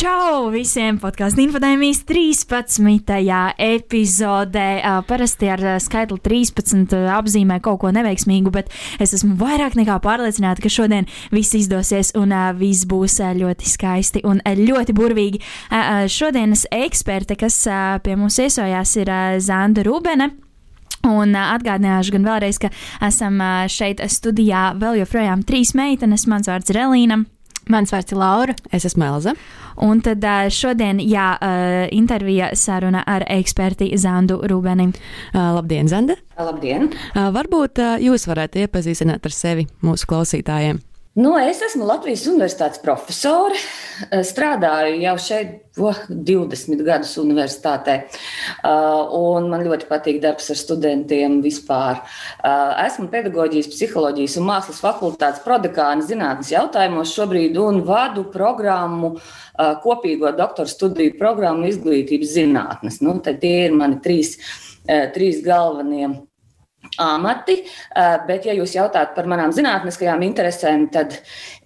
Čau visiem podkāstu infodēmijas 13. epizodē. Parasti ar skaitli 13 apzīmē kaut ko neveiksmīgu, bet es esmu vairāk nekā pārliecināta, ka šodien viss izdosies un viss būs ļoti skaisti un ļoti burvīgi. Šodienas eksperte, kas pie mums iesojās, ir Zanda Rūbene. Un atgādināšu gan vēlreiz, ka esam šeit studijā vēl joprojām trīs meitenes. Mans vārds ir Elīna. Mans vārds ir Laura. Es esmu Elza. Un tad šodien, jā, intervija saruna ar eksperti Zandu Rūbeni. Labdien, Zanda! Labdien! Varbūt jūs varētu iepazīstināt ar sevi mūsu klausītājiem. Nu, es esmu Latvijas Universitātes profesore. Strādāju jau šeit oh, 20 gadus universitātē. Uh, man ļoti patīk darbs ar studentiem vispār. Uh, esmu pedagoģijas, psiholoģijas un mākslas fakultātes prodekāna zinātnes jautājumos šobrīd un vadu programmu, kopīgo doktora studiju programmu izglītības zinātnes. Nu, tie ir mani trīs, trīs galvenie amati, eh, bet, ja jūs jautājat par manām zinātniskajām interesēm, tad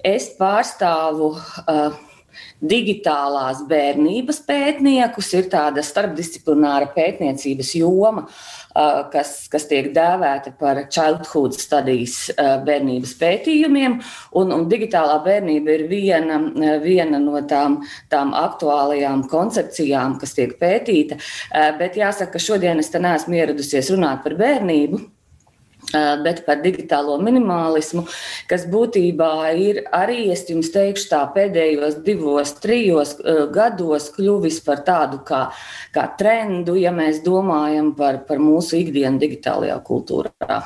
es pārstāvu uh, digitālās bērnības pētniekus. Ir tāda starpdisciplināra pētniecības joma, uh, kas, kas tiek dēvēta par childhood studies uh, bērnības pētījumiem. Un, un digitālā bērnība ir viena, viena no tām, tām aktuālajām koncepcijām, kas tiek pētīta. Bet jāsaka, ka šodien es te neesmu ieradusies runāt par bērnību bet par digitālo minimalismu, kas būtībā ir arī, es jums teikšu, tā pēdējos divos, trijos gados kļuvis par tādu kā, kā trendu, ja mēs domājam par, par mūsu ikdienu digitālajā kultūrā.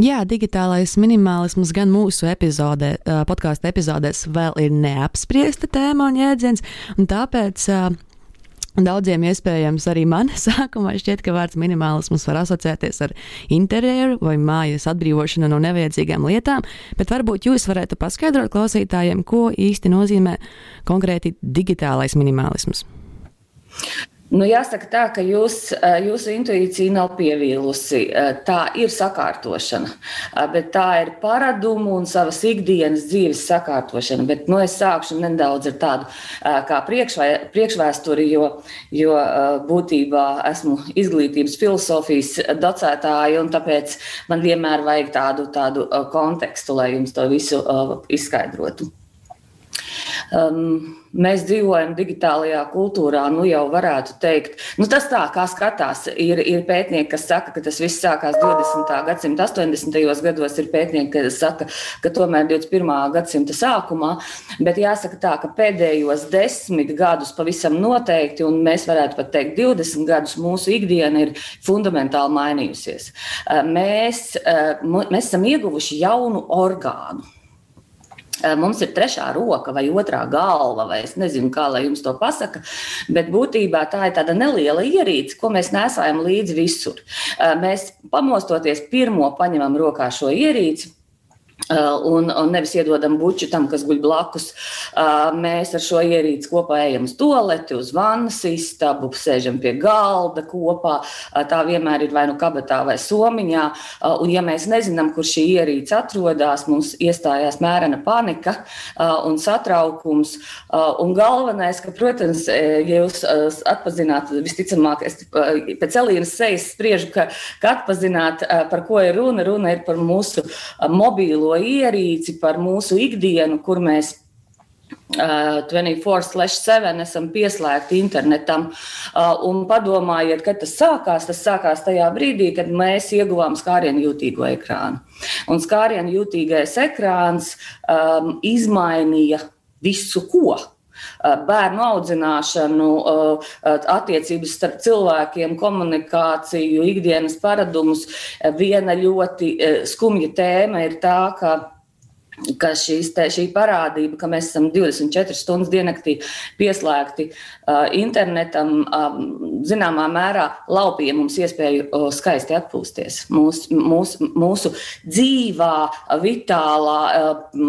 Jā, digitālais minimalisms gan mūsu epizodē, podkāstu epizodēs vēl ir neapspriesta tēma un jēdziens, un tāpēc Daudziem iespējams arī man sākumā šķiet, ka vārds minimālisms var asociēties ar interjeru vai mājas atbrīvošanu no nevajadzīgām lietām, bet varbūt jūs varētu paskaidrot klausītājiem, ko īsti nozīmē konkrēti digitālais minimālisms. Nu, jāsaka tā, ka jūs, jūsu intuīcija nav pievīlusi. Tā ir sakārtošana, bet tā ir paradumu un savas ikdienas dzīves sakārtošana. Bet, nu, es sākšu nedaudz ar tādu kā priekšvē, priekšvēsturi, jo, jo būtībā esmu izglītības filozofijas docētāja, un tāpēc man vienmēr vajag tādu, tādu kontekstu, lai jums to visu izskaidrotu. Um, mēs dzīvojam digitālajā kultūrā, nu jau varētu teikt, nu tas tā kā skatās. Ir, ir pētnieki, kas saka, ka tas viss sākās 20. gadsimta 80. gados, ir pētnieki, kas saka, ka tomēr 21. gadsimta sākumā, bet jāsaka tā, ka pēdējos desmit gadus pavisam noteikti, un mēs varētu pat teikt 20 gadus, mūsu ikdiena ir fundamentāli mainījusies. Uh, mēs, uh, mēs esam ieguvuši jaunu orgānu. Eh, mums ir trešā roka vai otrā galva, vai es nezinu, kā lai jums to pasaka, bet būtībā tā ir tāda neliela ierīce, ko mēs nesājam līdzi visur. Eh, mēs pamostoties pirmo paņemam rokā šo ierīci un, un nevis iedodam buču tam, kas guļ blakus. Uh, mēs ar šo ierīci kopā ejam uz toleti, uz vannas istabu, sēžam pie galda kopā. Uh, tā vienmēr ir vai nu kabatā vai somiņā. Un, ja mēs nezinām, kur šī ierīce atrodas, mums iestājās mērena panika un satraukums. Un galvenais, ka, protams, ja jūs atpazināt, visticamāk, es pēc Elīnas sejas spriežu, ka, ka atpazināt, par ko ir runa, runa ir par mūsu mobīlo mobilo ierīci, par mūsu ikdienu, kur mēs Uh, 24-7 esam pieslēgti internetam. Un padomājiet, kad tas sākās. Tas sākās tajā brīdī, kad mēs ieguvām skārienu jūtīgo ekrānu. Un skārienu jūtīgais ekrāns um, izmainīja visu ko. Uh, bērnu audzināšanu, uh, attiecības starp cilvēkiem, komunikāciju, ikdienas paradumus. Viena ļoti skumja tēma ir tā, ka ka te, šī parādība, ka mēs esam 24 stundas diennaktī pieslēgti uh, internetam, uh, zināmā mērā laupīja mums iespēju uh, skaisti atpūsties. Mūs, mūs, mūsu dzīvā, vitālā, uh,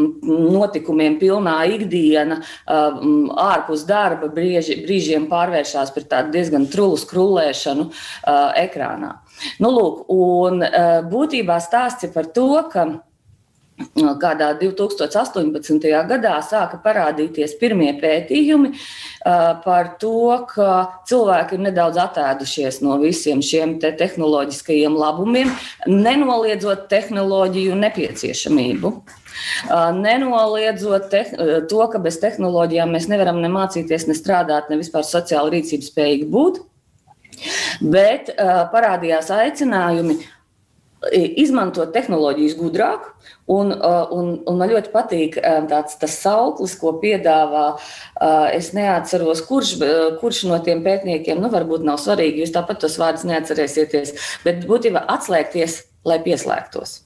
notikumiem pilnā ikdiena, uh, ārpus darba brieži, brīžiem pārvēršas par tādu diezgan trulu skrulēšanu uh, ekrānā. Nu, lūk, un uh, būtībā stāsts ir par to, ka kādā 2018. gadā sāka parādīties pirmie pētījumi par to, ka cilvēki ir nedaudz attēdušies no visiem šiem te tehnoloģiskajiem labumiem, nenoliedzot tehnoloģiju nepieciešamību. Nenoliedzot to, ka bez tehnoloģijām mēs nevaram ne mācīties, ne strādāt, ne vispār sociāli rīcības spējīgi būt. Bet parādījās aicinājumi izmantot tehnoloģijas gudrāk. Un, uh, un, un man ļoti patīk um, tāds, tas sauklis, ko piedāvā. Uh, es neatceros, kurš, uh, kurš no tiem pētniekiem, nu, varbūt nav svarīgi, jūs tāpat tos vārdus neatcerēsieties, bet būtībā atslēgties, lai pieslēgtos.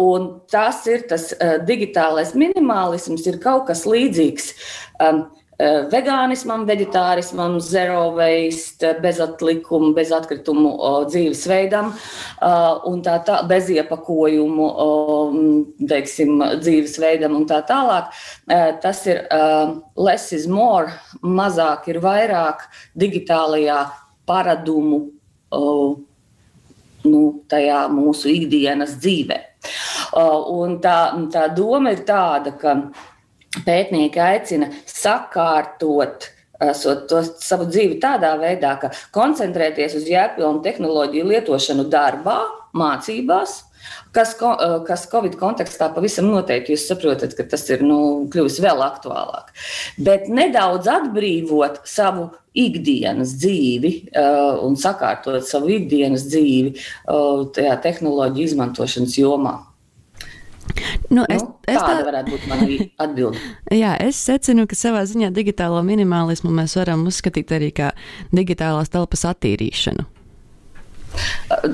Un tas ir tas digitālais minimālisms, ir kaut kas līdzīgs um, vegānismam, vegetārismam, zero waste, bezatlikumu, bezatkritumu dzīvesveidam eh, un tā tā, bez iepakojumu teiksim, dzīvesveidam un tā tālāk. Eh, tas ir less is more, mazāk ir vairāk digitālajā paradumu nu, tajā mūsu ikdienas dzīvē. Un tā, tā doma ir tāda, ka pētnieki aicina sakārtot to savu dzīvi tādā veidā, ka koncentrēties uz jēgpilnu tehnoloģiju lietošanu darbā, mācībās, kas, kas Covid kontekstā pavisam noteikti jūs saprotat, ka tas ir nu, kļuvis vēl aktuālāk. Bet nedaudz atbrīvot savu ikdienas dzīvi uh, un sakārtot savu ikdienas dzīvi uh, tajā tehnoloģiju izmantošanas jomā. Nu, es, nu, es tāda tā, varētu būt mana atbilde. Jā, es secinu, ka savā ziņā digitālo minimalismu mēs varam uzskatīt arī kā digitālās telpas attīrīšanu.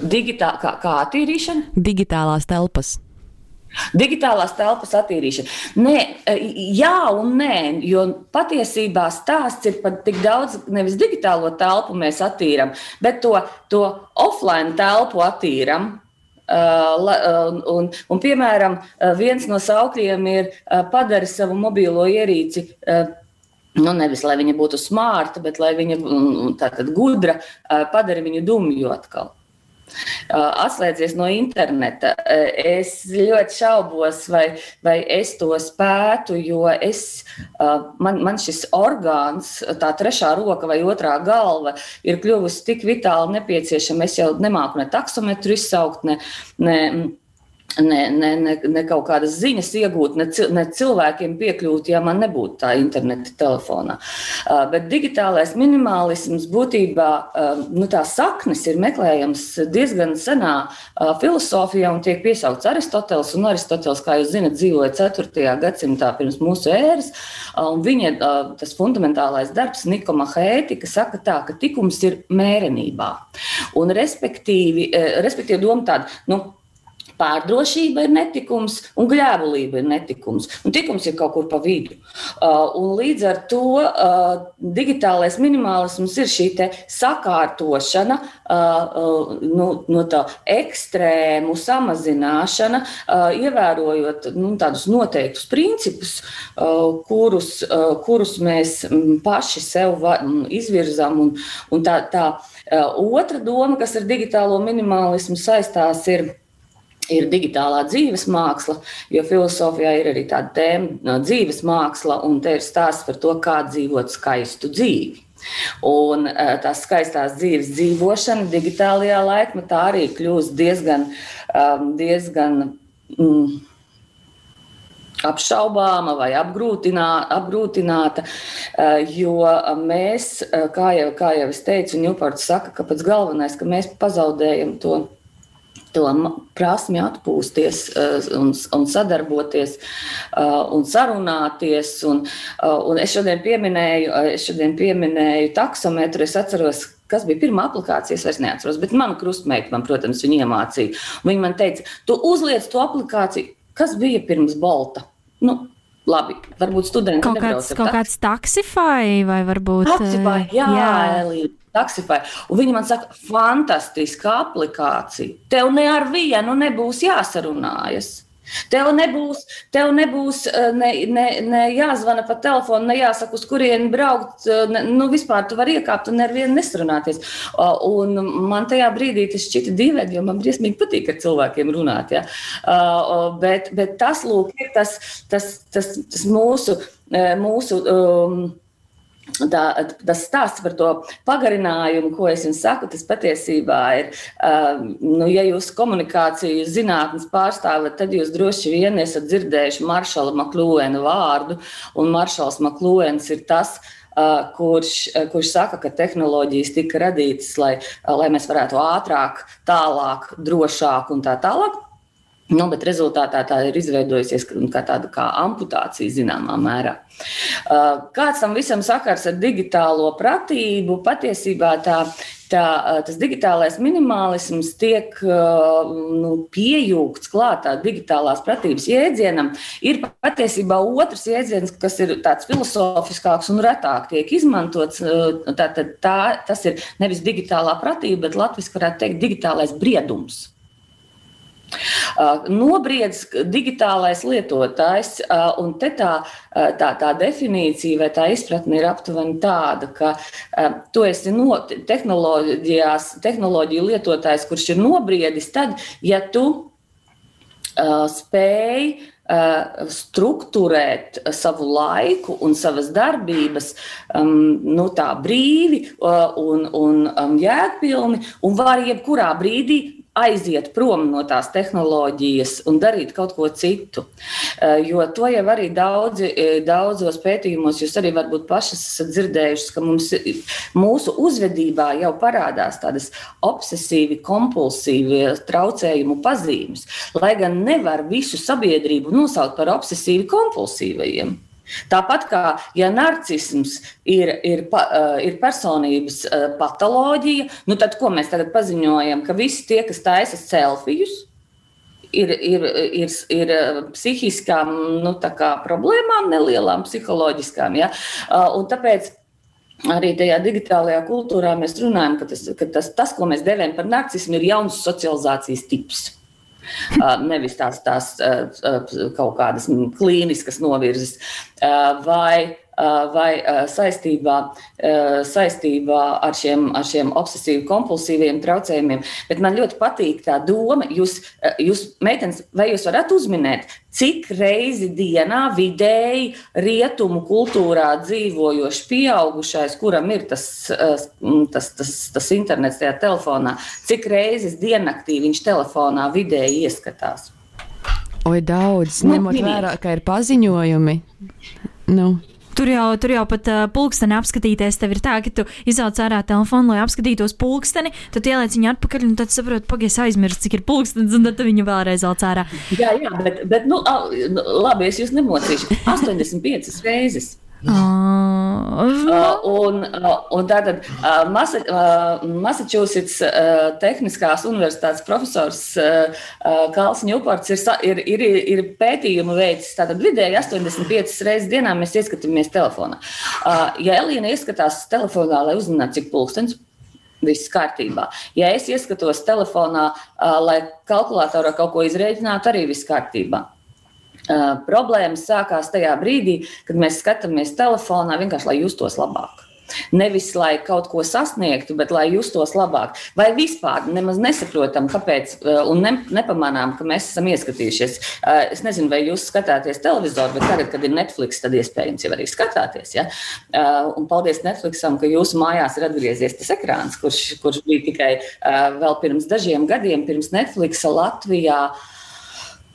Digitā, kā, kā attīrīšana? Digitālās telpas. Digitālās telpas attīrīšana. Nē, jā, un nē, jo patiesībā stāsts ir par tik daudz, nevis digitālo telpu mēs attīrām, bet to, to offline telpu attīrām. Un, un, un, piemēram, uh, viens no saukļiem ir padarīt savu mobilo ierīci. Nu, nevis lai viņa būtu smarta, bet lai viņa mm, tātad gudra, padara viņu dumju atkal. Atslēdzies no interneta. Es ļoti šaubos, vai, vai es to spētu, jo es, man, man šis orgāns, tā trešā roka vai otrā galva, ir kļuvusi tik vitāli nepieciešama. Es jau nemāku ne taksometru izsaukt, ne, ne ne, ne, ne, ne kaut kādas ziņas iegūt, ne, ne cilvēkiem piekļūt, ja man nebūtu tā interneta telefonā. Uh, bet digitālais minimalisms būtībā uh, nu, tā saknes ir meklējams diezgan senā uh, filozofijā un tiek piesaukts Aristoteles. Un Aristoteles, kā jūs zinat, dzīvoja 4. gadsimtā pirms mūsu ēras. Viņa tas fundamentālais darbs, Nikoma Hētika, saka tā, ka tikums ir mērenībā. Un respektīvi, respektīvi doma tāda, nu, Pārdrošība ir netikums, un gļēvulība ir netikums. Un tikums ir kaut kur pa vidu. Uh, līdz ar to uh, digitālais minimālisms ir šī sakārtošana, uh, uh, nu, no tā ekstrēmu samazināšana, uh, ievērojot nu, tādus noteiktus principus, uh, kurus, uh, kurus mēs um, paši sev va, um, izvirzām. Un, un tā, tā uh, otra doma, kas ar digitālo minimālismu saistās, ir ir digitālā dzīves māksla, jo filozofijā ir arī tāda tēma dzīves māksla, un te ir stāsts par to, kā dzīvot skaistu dzīvi. Un eh, tās skaistās dzīves dzīvošana digitālajā laikmetā arī kļūst diezgan, um, diezgan mm, apšaubāma vai apgrūtinā, apgrūtināta, eh, jo mēs, eh, kā jau, kā jau es teicu, Ņūports saka, ka pats galvenais, ka mēs pazaudējam to to prasmi atpūsties uh, un, un sadarboties uh, un sarunāties. Un, uh, un es šodien pieminēju, es šodien pieminēju taksometru. Es atceros, kas bija pirmā aplikācija, es vairs neatceros, bet mana krustmeita man, protams, viņa iemācīja. Viņa man teica, tu uzliec to aplikāciju kas bija pirms Bolta? Nu, Labi, varbūt studenti kaut kāds, kaut kāds taksifai vai varbūt. Taksifai, jā, jā. Elīna, taksifai. Un viņi man saka, fantastiska aplikācija. Tev ne ar vienu nebūs jāsarunājas. Tev nebūs, tev nebūs eh, ne, ne, ne jāzvana pa telefonu, ne jāsaka, uz kurieni braukt. Eh, ne, nu, vispār tu vari iekāpt un ar vienu nesrunāties. Un man tajā brīdī tas šķita dīvaini, jo man briesmīgi patīk ar cilvēkiem runāt. Ja? Bet, bet tas, lūk, ir tas, tas, tas, tas mūsu. Eh, mūsu um, Tā, tas stāsts par to pagarinājumu, ko es jums saku, tas patiesībā ir, uh, nu, ja jūs komunikācijas zinātnes pārstāvat, tad jūs droši vien esat dzirdējuši Maršala Maklūena vārdu, un Maršals Maklūens ir tas, Uh, kurš, uh, kurš saka, ka tehnoloģijas tika radītas, lai, uh, lai mēs varētu ātrāk, tālāk, drošāk un tā tālāk. Nu, bet rezultātā tā ir izveidojusies kā tāda kā amputācija zināmā mērā. Kāds tam visam sakars ar digitālo pratību? Patiesībā tā, tā, tas digitālais minimālisms tiek nu, piejūgts klātā digitālās pratības jēdzienam. Ir patiesībā otrs jēdziens, kas ir tāds filozofiskāks un retāk tiek izmantots. Tā, tā, tā, tas ir nevis digitālā pratība, bet latviešu varētu teikt digitālais briedums. Uh, nobriedz digitālais lietotājs, uh, un te tā, uh, tā, tā definīcija vai tā izpratne ir aptuveni tāda, ka tu esi no tehnoloģiju lietotājs, kurš ir nobriedis tad, ja tu spēj struktūrēt savu laiku un savas darbības um, nu, brīvi un, un um, jēgpilni, un var jebkurā brīdī aiziet prom no tās tehnoloģijas un darīt kaut ko citu. Eh, jo to jau arī daudzi, eh, daudzos pētījumos jūs arī varbūt pašas esat dzirdējuši, ka mums, mūsu uzvedībā jau parādās tādas obsesīvi, kompulsīvi traucējumu pazīmes, lai gan nevar visu sabiedrību nosaukt par obsesīvi kompulsīvajiem. Tāpat kā ja narcisms ir, ir, ir personības patoloģija, nu tad ko mēs tagad paziņojam, ka visi tie, kas taisa selfijus, ir, ir, ir, ir psihiskām nu, problēmām, nelielām psiholoģiskām. Ja? Un tāpēc arī tajā digitālajā kultūrā mēs runājam, ka tas, ka tas, tas ko mēs devējam par narcismu, ir jauns socializācijas tips. Nevis tās, tās kaut kādas klīniskas novirzes. Vai vai saistībā, saistībā ar, šiem, ar šiem obsesīvi kompulsīviem traucējumiem. Bet man ļoti patīk tā doma, jūs, jūs meitenes, vai jūs varat uzminēt, cik reizi dienā vidēji rietumu kultūrā dzīvojošs pieaugušais, kuram ir tas, tas, tas, tas internets tajā telefonā, cik reizes diennaktī viņš telefonā vidēji ieskatās? Oi, daudz, nu, ņemot vērā, ka ir paziņojumi. Nu. Tur jau, tur jau pat uh, pulksteni apskatīties, tev ir tā, ka tu izauc ārā telefonu, lai apskatītos pulksteni, tad ieliec viņu atpakaļ, un tad saproti, pagaidi, aizmirst, cik ir pulkstenis, un tad viņu vēlreiz velc ārā. Jā, jā, bet, bet nu, labi, es jūs nemocīšu. 85 reizes. Uh, un, uh, un tātad uh, Masa, Massachusetts Tehniskās universitātes profesors Kāls Ņūports ir, ir, ir, ir pētījumu veids. Tātad vidēji 85 reizes dienā mēs ieskatāmies telefonā. Ja Elīna ieskatās telefonā, lai uzzinātu, cik pulkstenis, viss kārtībā. Ja es ieskatos telefonā, lai kalkulatorā kaut ko izrēķinātu, arī viss kārtībā. Uh, problēmas sākās tajā brīdī, kad mēs skatāmies telefonā vienkārši, lai justos labāk. Nevis lai kaut ko sasniegtu, bet lai justos labāk. Vai vispār nemaz nesaprotam, kāpēc, un ne, nepamanām, ka mēs esam ieskatījušies. Es nezinu, vai jūs skatāties televizoru, bet tagad, kad ir Netflix, tad iespējams jau arī skatāties. Ja? Un paldies Netflixam, ka jūsu mājās ir atgriezies tas ekrāns, kurš, kurš bija tikai vēl pirms dažiem gadiem, pirms Netflixa Latvijā.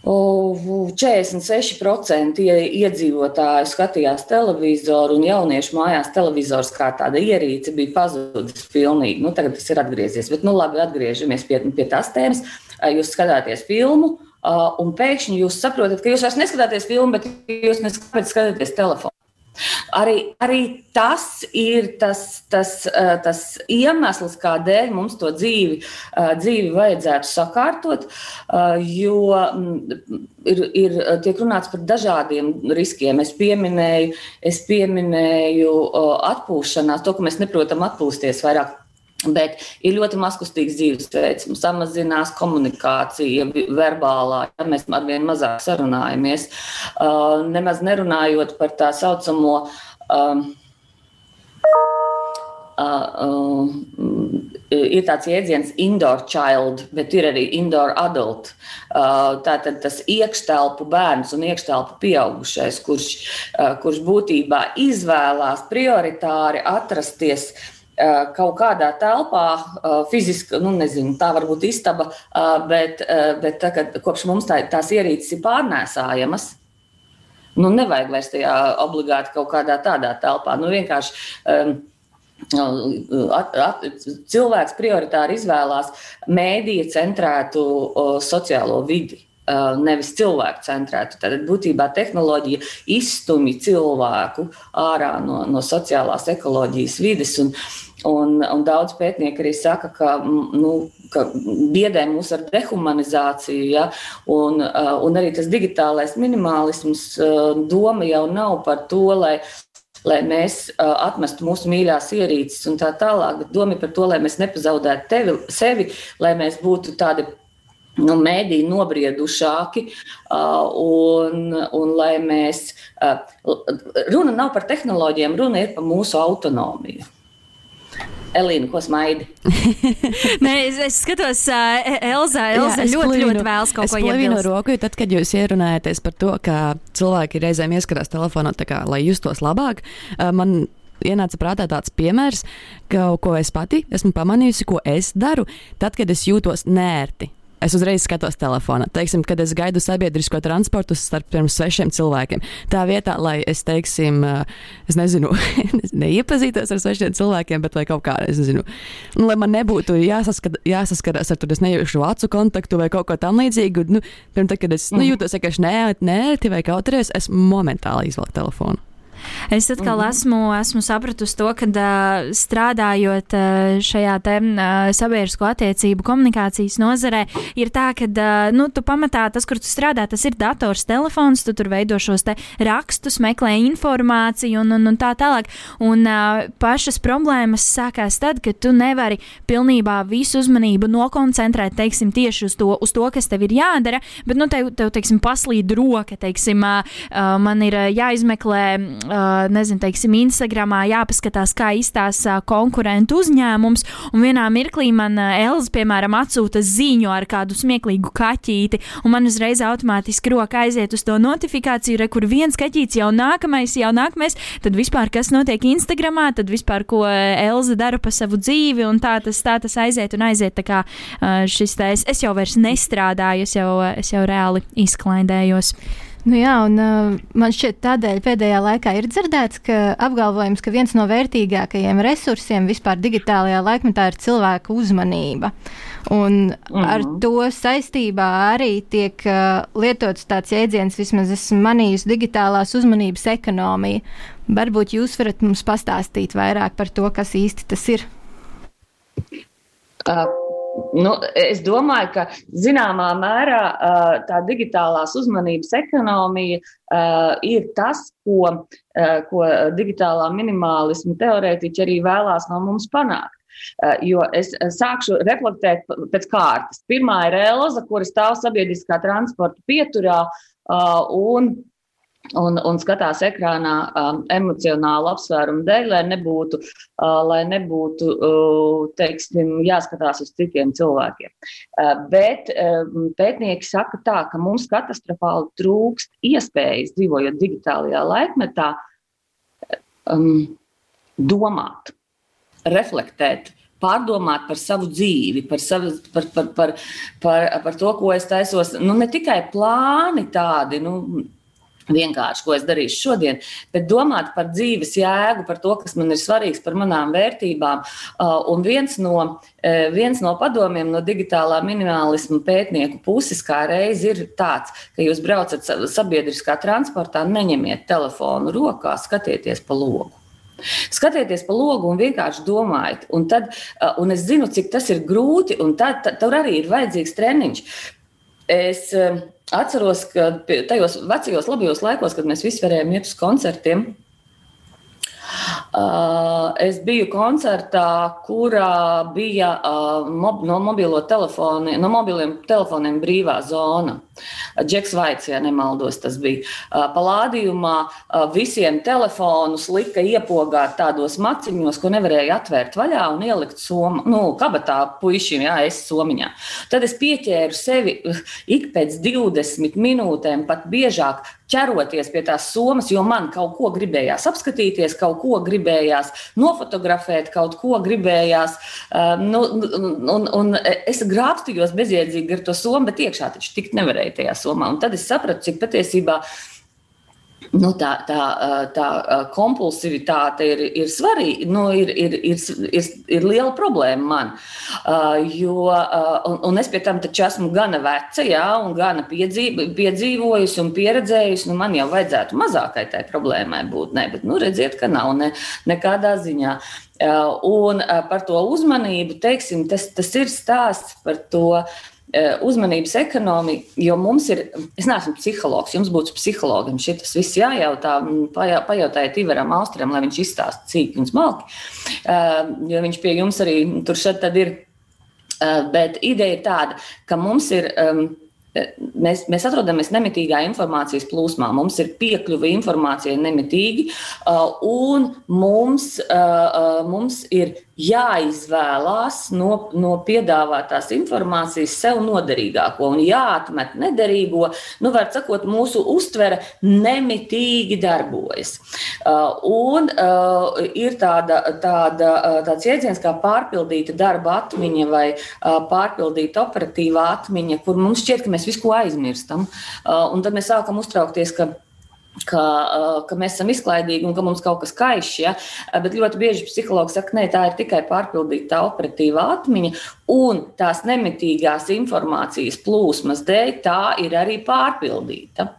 46% iedzīvotāju skatījās televizoru, un jauniešu mājās televizors kā tāda ierīce bija pazudis pilnīgi. Nu, tagad tas ir atgriezies. Bet, nu, labi, atgriežamies pie, pie tās tēmas. Jūs skatāties filmu, un pēkšņi jūs saprotat, ka jūs vairs neskatāties filmu, bet jūs neskatāties telefonu. Arī, arī tas ir tas, tas, eh, tas iemesls, kādēļ mums to dzīvi, eh, dzīvi vajadzētu sakārtot, eh, jo mm, ir, ir tiek runāts par dažādiem riskiem. Es pieminēju, es pieminēju atpūšanās, to, ka mēs neprotam atpūsties vairāk Bet ir ļoti mazkustīgs dzīvesveids, samazinās komunikācija, verbālā, ja mēs ar vien mazāk sarunājamies. Uh, nemaz nerunājot par tā saucamo. Um, uh, uh, ir tāds jēdziens indoor child, bet ir arī indoor adult. Uh, tātad tas iekštelpu bērns un iekštelpu pieaugušais, kurš, uh, kurš būtībā izvēlās prioritāri atrasties kaut kādā telpā, eh, fiziski, nu, nezinu, tā var būt istaba, eh, bet, bet tagad, kopš mums tā, tās ierīces ir pārnēsājamas, nu, nevajag vairs tajā obligāti kaut kādā tādā telpā. Nu, vienkārši um, At, at, cilvēks prioritāri izvēlās mēdīja centrētu o, sociālo vidi. Nevis cilvēku centrētu. Tad būtībā tehnoloģija izstumj cilvēku ārā no, no sociālās ekoloģijas vides. Un, uh, Un, un daudz pētnieku arī saka, ka, nu, ka biedē mūs ar dehumanizāciju, ja? un, un arī tas digitālais minimālisms doma jau nav par to, lai lai mēs uh, atmestu mūsu mīļās ierīces un tā tālāk. Doma ir par to, lai mēs nepazaudētu tevi, sevi, lai mēs būtu tādi nu, mēdī nobriedušāki, un, un lai mēs. Runa nav par tehnoloģijām, runa ir par mūsu autonomiju. Elīna, ko smaidi? Nē, es, es skatos, uh, Elza, Elza Jā, ļoti, plīnu, ļoti vēlas kaut ko iebilst. Es roku, tad, kad jūs ierunājaties par to, ka cilvēki reizēm ieskarās telefonā, kā, lai justos labāk, uh, man ienāca prātā tāds piemērs, ka, ko es pati esmu pamanījusi, ko es daru, tad, kad es jūtos nērti es uzreiz skatos telefonā. Teiksim, kad es gaidu sabiedrisko transportu starp svešiem cilvēkiem. Tā vietā, lai es, teiksim, es nezinu, neiepazītos ar svešiem cilvēkiem, bet kaut kā, es nezinu, nu, lai man nebūtu jāsaskat, jāsaskarās ar to, es nejūšu acu kontaktu vai kaut ko tam līdzīgu. Nu, pirms, tad, kad es nu, mhm. jūtos vienkārši neērti vai kautrēs, es momentāli izvelku telefonu. Es atkal mm -hmm. esmu, esmu sapratusi to, ka strādājot šajā te, sabiedrisko attiecību komunikācijas nozarē, ir tā, ka nu, tu pamatā tas, kur tu strādā, tas ir dators, telefons, tu tur veido šos rakstus, meklē informāciju un, un, un tā tālāk. Un pašas problēmas sākās tad, kad tu nevari pilnībā visu uzmanību nokoncentrēt, teiksim, tieši uz to, uz to kas tev ir jādara, bet, nu, tev, tev teiksim, paslīd roka, teiksim, man ir jāizmeklē nezinu, teiksim, Instagramā jāpaskatās, kā izstāsta uh, konkurentu uzņēmums, un vienā mirklī man Elza, piemēram, atsūta ziņu ar kādu smieklīgu kaķīti, un man uzreiz automātiski roka aiziet uz to notifikāciju, re, kur viens kaķītis jau nākamais, jau nākamais, tad vispār kas notiek Instagramā, tad vispār ko Elza dara pa savu dzīvi, un tā tas, tā tas aiziet un aiziet. Tā kā šis te es, es jau vairs nestrādāju, es jau, es jau reāli izklaidējos. Nu jā, un uh, man šķiet, tādēļ pēdējā laikā ir dzirdēts, ka apgalvojums, ka viens no vērtīgākajiem resursiem vispār digitālajā laikmetā ir cilvēka uzmanība. Un mm -hmm. ar mhm. to saistībā arī tiek uh, lietots tāds jēdziens, vismaz esmu manījusi, digitālās uzmanības ekonomija. Varbūt jūs varat mums pastāstīt vairāk par to, kas īsti tas ir. Uh. Nu, es domāju, ka zināmā mērā tā digitālās uzmanības ekonomija ir tas, ko, ko digitālā minimālisma teorētiķi arī vēlās no mums panākt. Jo es sākšu reflektēt pēc kārtas. Pirmā ir Elza, kura stāv sabiedriskā transporta pieturā un un, un skatās ekrānā um, emocionālu apsvērumu dēļ, lai nebūtu, uh, lai nebūtu uh, teiksim, jāskatās uz citiem cilvēkiem. Uh, bet um, pētnieki saka tā, ka mums katastrofāli trūkst iespējas dzīvojot digitālajā laikmetā um, domāt, reflektēt pārdomāt par savu dzīvi, par, savu, par, par, par, par, par to, ko es taisos. Nu, ne tikai plāni tādi, nu, vienkārši, ko es darīšu šodien, bet domāt par dzīves jēgu, par to, kas man ir svarīgs, par manām vērtībām. Un viens no, viens no padomiem no digitālā minimālisma pētnieku puses kā reiz ir tāds, ka jūs braucat sabiedriskā transportā, neņemiet telefonu rokā, skatieties pa logu. Skatieties pa logu un vienkārši domājiet. Un, tad, un es zinu, cik tas ir grūti, un tad, tad, tur arī ir vajadzīgs treniņš. Es atceros, ka tajos vecajos labajos laikos, kad mēs visi varējām iet uz koncertiem, Uh, es biju koncertā, kurā bija uh, mob, no, mobilo telefoni, no mobiliem telefoniem brīvā zona. Džeks Vaits, ja nemaldos, tas bija. Uh, Palādījumā visiem telefonus lika iepogāt tādos maciņos, ko nevarēja atvērt vaļā un ielikt somu, nu, kabatā puišiem, jā, es somiņā. Tad es pieķēru sevi ik pēc 20 minūtēm, pat biežāk ķeroties pie tās somas, jo man kaut ko gribējās apskatīties, kaut ko gribējās nofotografēt, kaut ko gribējās. Uh, nu, un, un es grābstījos bezjēdzīgi ar to somu, bet iekšā taču tikt nevarēja tajā somā. Un tad es sapratu, cik patiesībā nu, tā, tā, tā kompulsivitāte ir, ir svarīga, nu, ir, ir, ir, ir, ir liela problēma man. Jo, un, un es pie tam esmu gana veca, jā, un gana piedzīv, piedzīvojusi un pieredzējusi. Nu, man jau vajadzētu mazākai tai problēmai būt, ne, bet nu, redziet, ka nav ne, nekādā ziņā. Un par to uzmanību, teiksim, tas, tas ir stāsts par to Eh, uzmanības ekonomija, jo mums ir, es neesmu psihologs, jums būtu psihologam šis viss jājautā, pajautājiet Ivaram Austram, lai viņš izstāsta cīk un smalki, eh, jo viņš pie jums arī tur šeit tad ir. Eh, bet ideja ir tāda, ka mums ir Mēs, mēs atrodamies nemitīgā informācijas plūsmā. Mums ir piekļuve informācijai nemitīgi, un mums, mums ir jāizvēlās no, no piedāvātās informācijas sev noderīgāko un jāatmet nederīgo. Nu, var sakot, mūsu uztvere nemitīgi darbojas. Uh, un uh, ir tāda, tāda, uh, tāds jēdziens kā pārpildīta darba atmiņa vai uh, pārpildīta operatīvā atmiņa, kur mums šķiet, ka mēs visu aizmirstam. Uh, un tad mēs sākam uztraukties, ka ka, ka mēs esam izklaidīgi un ka mums kaut kas kaiš. Ja? Bet ļoti bieži psihologs saka, ka tā ir tikai pārpildīta operatīvā atmiņa, un tās nemitīgās informācijas plūsmas dēļ tā ir arī pārpildīta.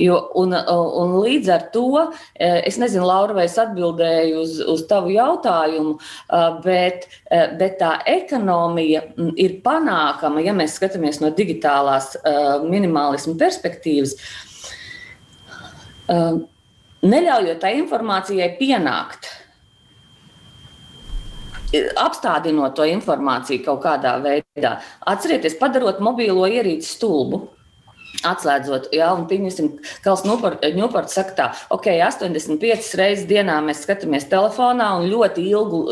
Jo, un, un līdz ar to es nezinu, Laura, vai es atbildēju uz, uz tavu jautājumu, bet, bet tā ekonomija ir panākama, ja mēs skatāmies no digitālās minimālismu perspektīvas. Uh, neļaujot tai informācijai pienākt. Apstādinot to informāciju kaut kādā veidā. Atcerieties, padarot mobilo ierīci stulbu. Atslēdzot, jā, un pieņemsim, Kals Ņūports saka tā, ok, 85 reizes dienā mēs skatāmies telefonā un ļoti ilgu,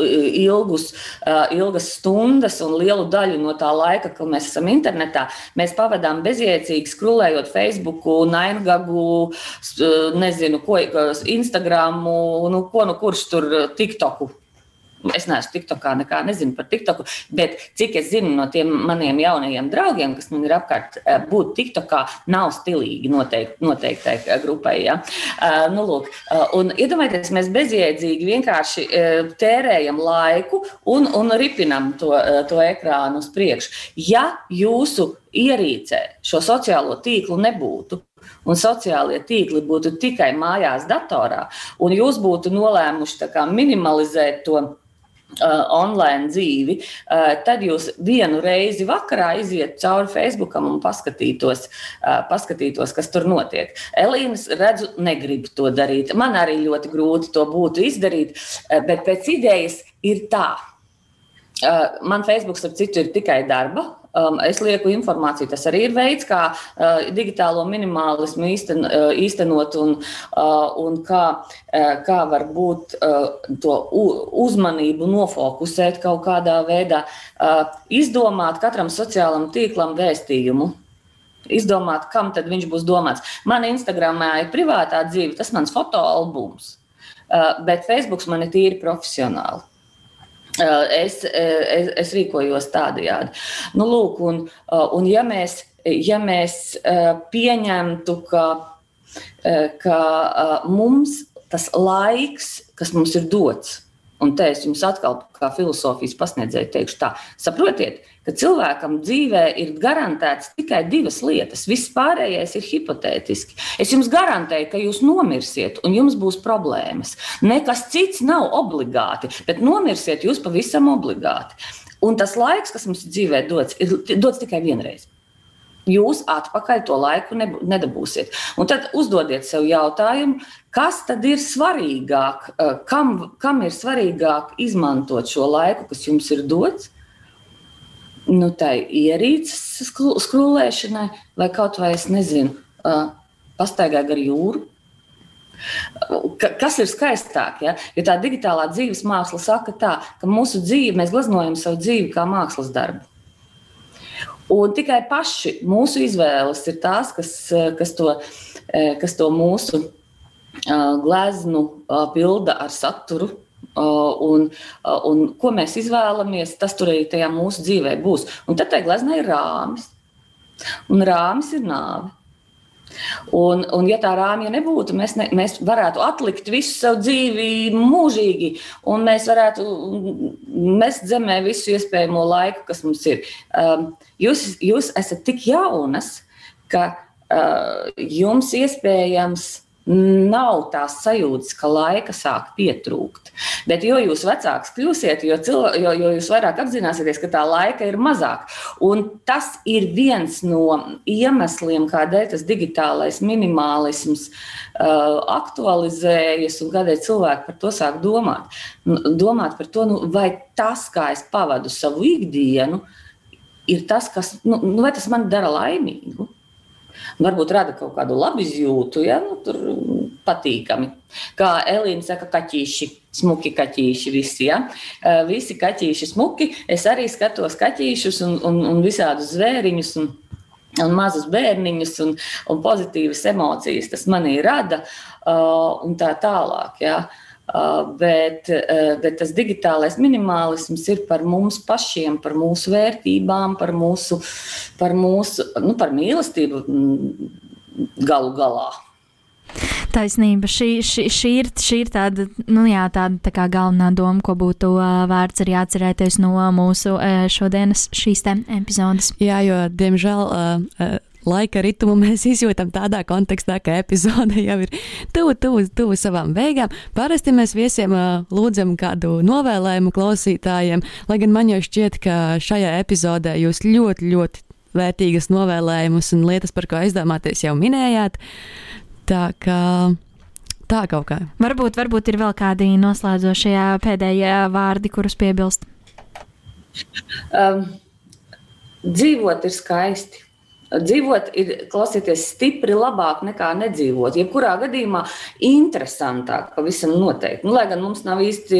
ilgus, ilgas stundas un lielu daļu no tā laika, kad mēs esam internetā, mēs pavadām bezjēdzīgi skrulējot Facebook, Naingagu, nezinu, ko, Instagramu, nu, ko nu kurš tur TikToku Es neesmu TikTokā, nekā nezinu par TikToku, bet cik es zinu no tiem maniem jaunajiem draugiem, kas man ir apkārt, eh, būt TikTokā nav stilīgi noteikti, noteiktai eh, grupai. Ja? Uh, nu, lūk, uh, un iedomājieties, mēs bezjēdzīgi vienkārši uh, tērējam laiku un, un ripinam to, uh, to ekrānu uz priekšu. Ja jūsu ierīcē šo sociālo tīklu nebūtu, un sociālie tīkli būtu tikai mājās, datorā, un jūs būtu nolēmuši minimalizēt to online dzīvi, uh, tad jūs vienu reizi vakarā iziet cauri Facebookam un paskatītos, uh, paskatītos kas tur notiek. Elīnas redzu, negrib to darīt. Man arī ļoti grūti to būtu izdarīt, bet pēc idejas ir tā. Man Facebook, starp citu, ir tikai darba Um, es lieku informāciju. Tas arī ir veids, kā uh, digitālo minimālismu īsten, uh, īstenot un, uh, un kā, uh, kā varbūt uh, to uzmanību nofokusēt kaut kādā veidā, uh, izdomāt katram sociālam tīklam vēstījumu. Izdomāt, kam tad viņš būs domāts. Man Instagramā ir privātā dzīve, tas mans fotoalbums, uh, bet Facebook man ir tīri profesionāli. Eh, es, eh, es, es rīkojos tādajādi. Nu, lūk, un, eh, un ja mēs, ja mēs pieņemtu, ka ka mums tas laiks, kas mums ir dots, un te es jums atkal kā filozofijas pasniedzēju teikšu tā, saprotiet, ka cilvēkam dzīvē ir garantēts tikai divas lietas. Viss pārējais ir hipotētiski. Es jums garantēju, ka jūs nomirsiet un jums būs problēmas. Nekas cits nav obligāti, bet nomirsiet jūs pavisam obligāti. Un tas laiks, kas mums dzīvē dots, ir dots tikai vienreiz jūs atpakaļ to laiku nedabūsiet. Un tad uzdodiet sev jautājumu, kas tad ir svarīgāk, kam, kam ir svarīgāk izmantot šo laiku, kas jums ir dots, nu, tai ierīces skrūlēšanai, vai kaut vai es nezinu, pastaigā gar jūru. Kas ir skaistāk? Ja? Jo tā digitālā dzīves māksla saka, tā, ka mūsu dzīve, mēs gleznojam savu dzīvi kā mākslas darbu. Un tikai paši mūsu izvēles ir tās, kas, kas, to, kas to mūsu gleznu pilda ar saturu, Un, un ko mēs izvēlamies, tas tur arī tajā mūsu dzīvē būs. Un tad tai gleznai ir rāmis. Un rāmis ir nāve. Un, un, ja tā rāmja nebūtu, mēs, ne, mēs varētu atlikt visu savu dzīvi mūžīgi, un mēs varētu mest zemē visu iespējamo laiku, kas mums ir. Um, jūs, jūs esat tik jaunas, ka uh, jums iespējams nav tās sajūtas, ka laika sāk pietrūkt. Bet jo jūs vecāks kļūsiet, jo, cilv, jo, jo jūs vairāk apzināsieties, ka tā laika ir mazāk. Un tas ir viens no iemesliem, kādēļ tas digitālais minimālisms uh, aktualizējas un kādēļ cilvēki par to sāk domāt. Domāt par to, nu, vai tas, kā es pavadu savu ikdienu, ir tas, kas, nu, nu tas man dara laimīgu varbūt rada kaut kādu labu izjūtu, ja nu, tur patīkami. Kā Elīna saka, kaķīši, smuki kaķīši visi. Ja? Visi kaķīši smuki. Es arī skatos kaķīšus un, un, un visādus zvēriņus. Un, un mazus bērniņus, un, un pozitīvas emocijas tas manī rada, uh, un tā tālāk. Ja. Uh, bet, uh, bet tas digitālais minimālisms ir par mums pašiem, par mūsu vērtībām, par mūsu, par mūsu nu, par mīlestību mm, galu galā. Taisnība. Šī, šī, šī, ir, šī ir tāda, nu jā, tāda tā kā galvenā doma, ko būtu uh, vērts arī atcerēties no mūsu uh, šodienas šīs epizodes. Jā, jo, diemžēl, uh, laika ritmu mēs izjūtam tādā kontekstā, ka epizode jau ir tuvu, tuvu, tuvu savām beigām. Parasti mēs viesiem lūdzam kādu novēlējumu klausītājiem, lai gan man jau šķiet, ka šajā epizodē jūs ļoti, ļoti vērtīgas novēlējumus un lietas, par ko aizdomāties, jau minējāt. Tā kā tā kaut kā. Varbūt, varbūt ir vēl kādi noslēdzošie pēdējie vārdi, kurus piebilst. Um, dzīvot ir skaisti. Dzīvot ir, klausieties, stipri labāk nekā nedzīvot. Jebkurā gadījumā interesantāk, pavisam noteikti. Nu, lai gan mums nav īsti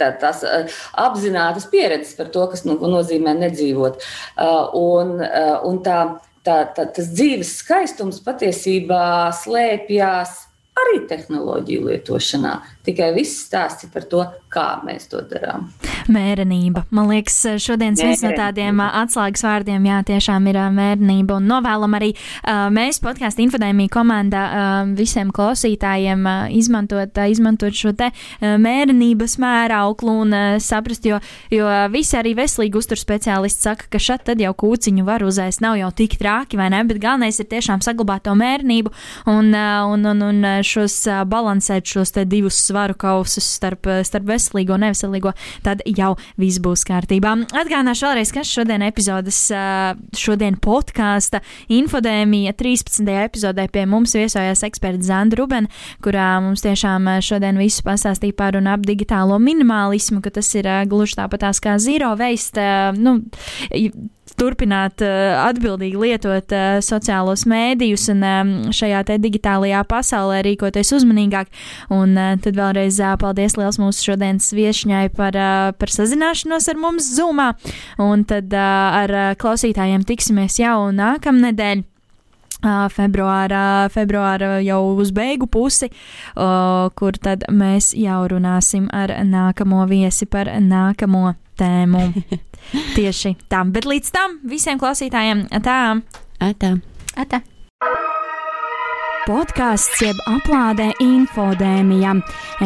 tā, tās eh, apzinātas pieredzes par to, kas nu, nozīmē nedzīvot. Eh, un, eh, un tā, tā, tā, tas dzīves skaistums patiesībā slēpjas arī tehnoloģiju lietošanā. Tikai viss stāsti par to, kā mēs to darām. Mērenība. Man liekas, šodienas viens no tādiem atslēgas vārdiem, jā, tiešām ir mērenība. Un novēlam arī uh, mēs podkāstu infodēmiju komandā uh, visiem klausītājiem uh, izmantot, uh, izmantot šo te uh, mērenības mērauklu un uh, saprast, jo, jo visi arī veselīgi uztur speciālisti saka, ka šat tad jau kūciņu var uzēst, nav jau tik trāki, vai ne? Bet galvenais ir tiešām saglabāt to mērenību un, uh, un, un, un šos uh, balansēt šos te divus svaru kausus starp, starp veselīgo un neveselīgo, tad jau viss būs kārtībā. Atgādināšu vēlreiz, kas šodien epizodes, šodien podkāsta infodēmija 13. epizodē pie mums viesojās eksperts Zanda Ruben, kurā mums tiešām šodien visu pastāstīja par un ap digitālo minimālismu, ka tas ir gluži tāpatās kā zero waste. Nu, turpināt uh, atbildīgi lietot uh, sociālos mēdījus un um, šajā te digitālajā pasaulē rīkoties uzmanīgāk. Un uh, tad vēlreiz paldies liels mūsu šodienas viešņai par, par sazināšanos ar mums Zoomā. Un tad ar klausītājiem tiksimies jau nākamnedēļ. Februāra, februāra jau uz beigu pusi, kur tad mēs jau runāsim ar nākamo viesi par nākamo tēmu. Tieši tam, bet līdz tam visiem klausītājiem tā. Atā. Atā. podkāsts jeb aplādē infodēmija.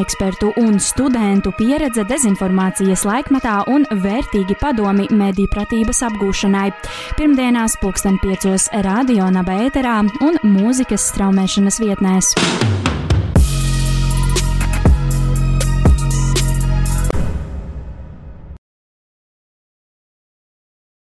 Ekspertu un studentu pieredze dezinformācijas laikmetā un vērtīgi padomi mediju pratības apgūšanai. Pirmdienās pulksten piecos radio naba ēterā un mūzikas straumēšanas vietnēs.